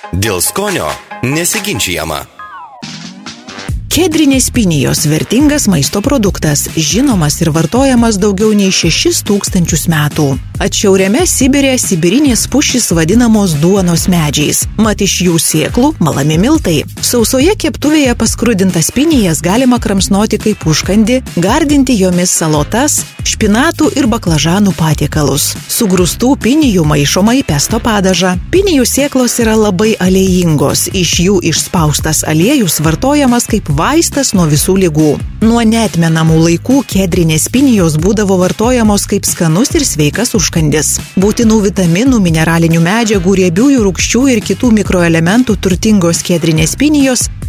Dėl skonio nesiginčiama. Kedrinės pinijos - vertingas maisto produktas, žinomas ir vartojamas daugiau nei 6000 metų. Atšiauriame Sibirė sibirinės pušys vadinamos duonos medžiais, mat iš jų sėklų malami miltai. Sausoje keptuvėje paskrudintas pinijas galima kramsnoti kaip užkandi, gardinti jomis salotas, špinatų ir baklažanų patiekalus. Sugrūstų pinijų maišoma į pesto padažą. Pinijų sėklos yra labai aliejingos, iš jų išspaustas aliejus vartojamas kaip vaistas nuo visų lygų. Nuo netmenamų laikų kedrinės pinijos būdavo vartojamos kaip skanus ir sveikas užkandis. Būtinų vitaminų, mineralinių medžiagų, riebiųjų rūkščių ir kitų mikroelementų turtingos kedrinės pinijos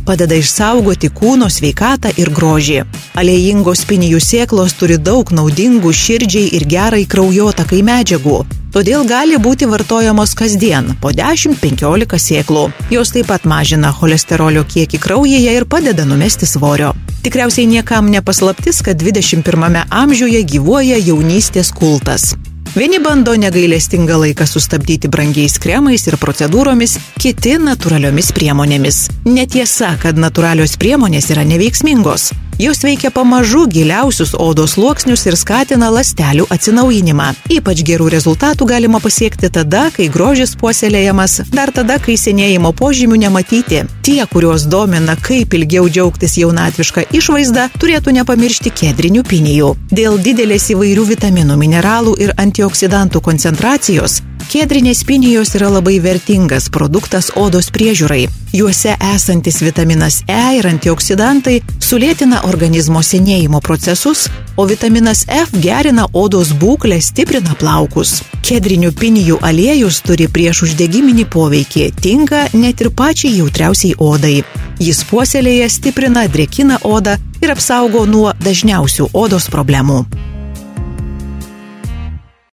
padeda išsaugoti kūno sveikatą ir grožį. Aliejingos pinijų sėklos turi daug naudingų širdžiai ir gerai kraujotakai medžiagų. Todėl gali būti vartojamos kasdien po 10-15 sėklų. Jos taip pat mažina cholesterolio kiekį kraujyje ir padeda numesti svorio. Tikriausiai niekam nepaslaptis, kad 21 amžiuje gyvuoja jaunystės kultas. Vieni bando negailestingą laiką sustabdyti brangiais kremais ir procedūromis, kiti natūraliomis priemonėmis. Netiesa, kad natūralios priemonės yra neveiksmingos. Jos veikia pamažu giliausius odos sluoksnius ir skatina ląstelių atsinaujinimą. Ypač gerų rezultatų galima pasiekti tada, kai grožis puoselėjamas, dar tada, kai senėjimo požymių nematyti. Tie, kuriuos domina, kaip ilgiau džiaugtis jaunatvišką išvaizdą, turėtų nepamiršti kedrinių pinijų. Dėl didelės įvairių vitaminų, mineralų ir antioksidantų koncentracijos, Kedrinės pinijos yra labai vertingas produktas odos priežiūrai. Juose esantis vitaminas E ir antioksidantai sulėtina organizmo senėjimo procesus, o vitaminas F gerina odos būklę, stiprina plaukus. Kedrinių pinijų aliejus turi prieš uždegiminį poveikį, tinka net ir pačiai jautriausiai odai. Jis puoselėje stiprina, drėkina odą ir apsaugo nuo dažniausių odos problemų.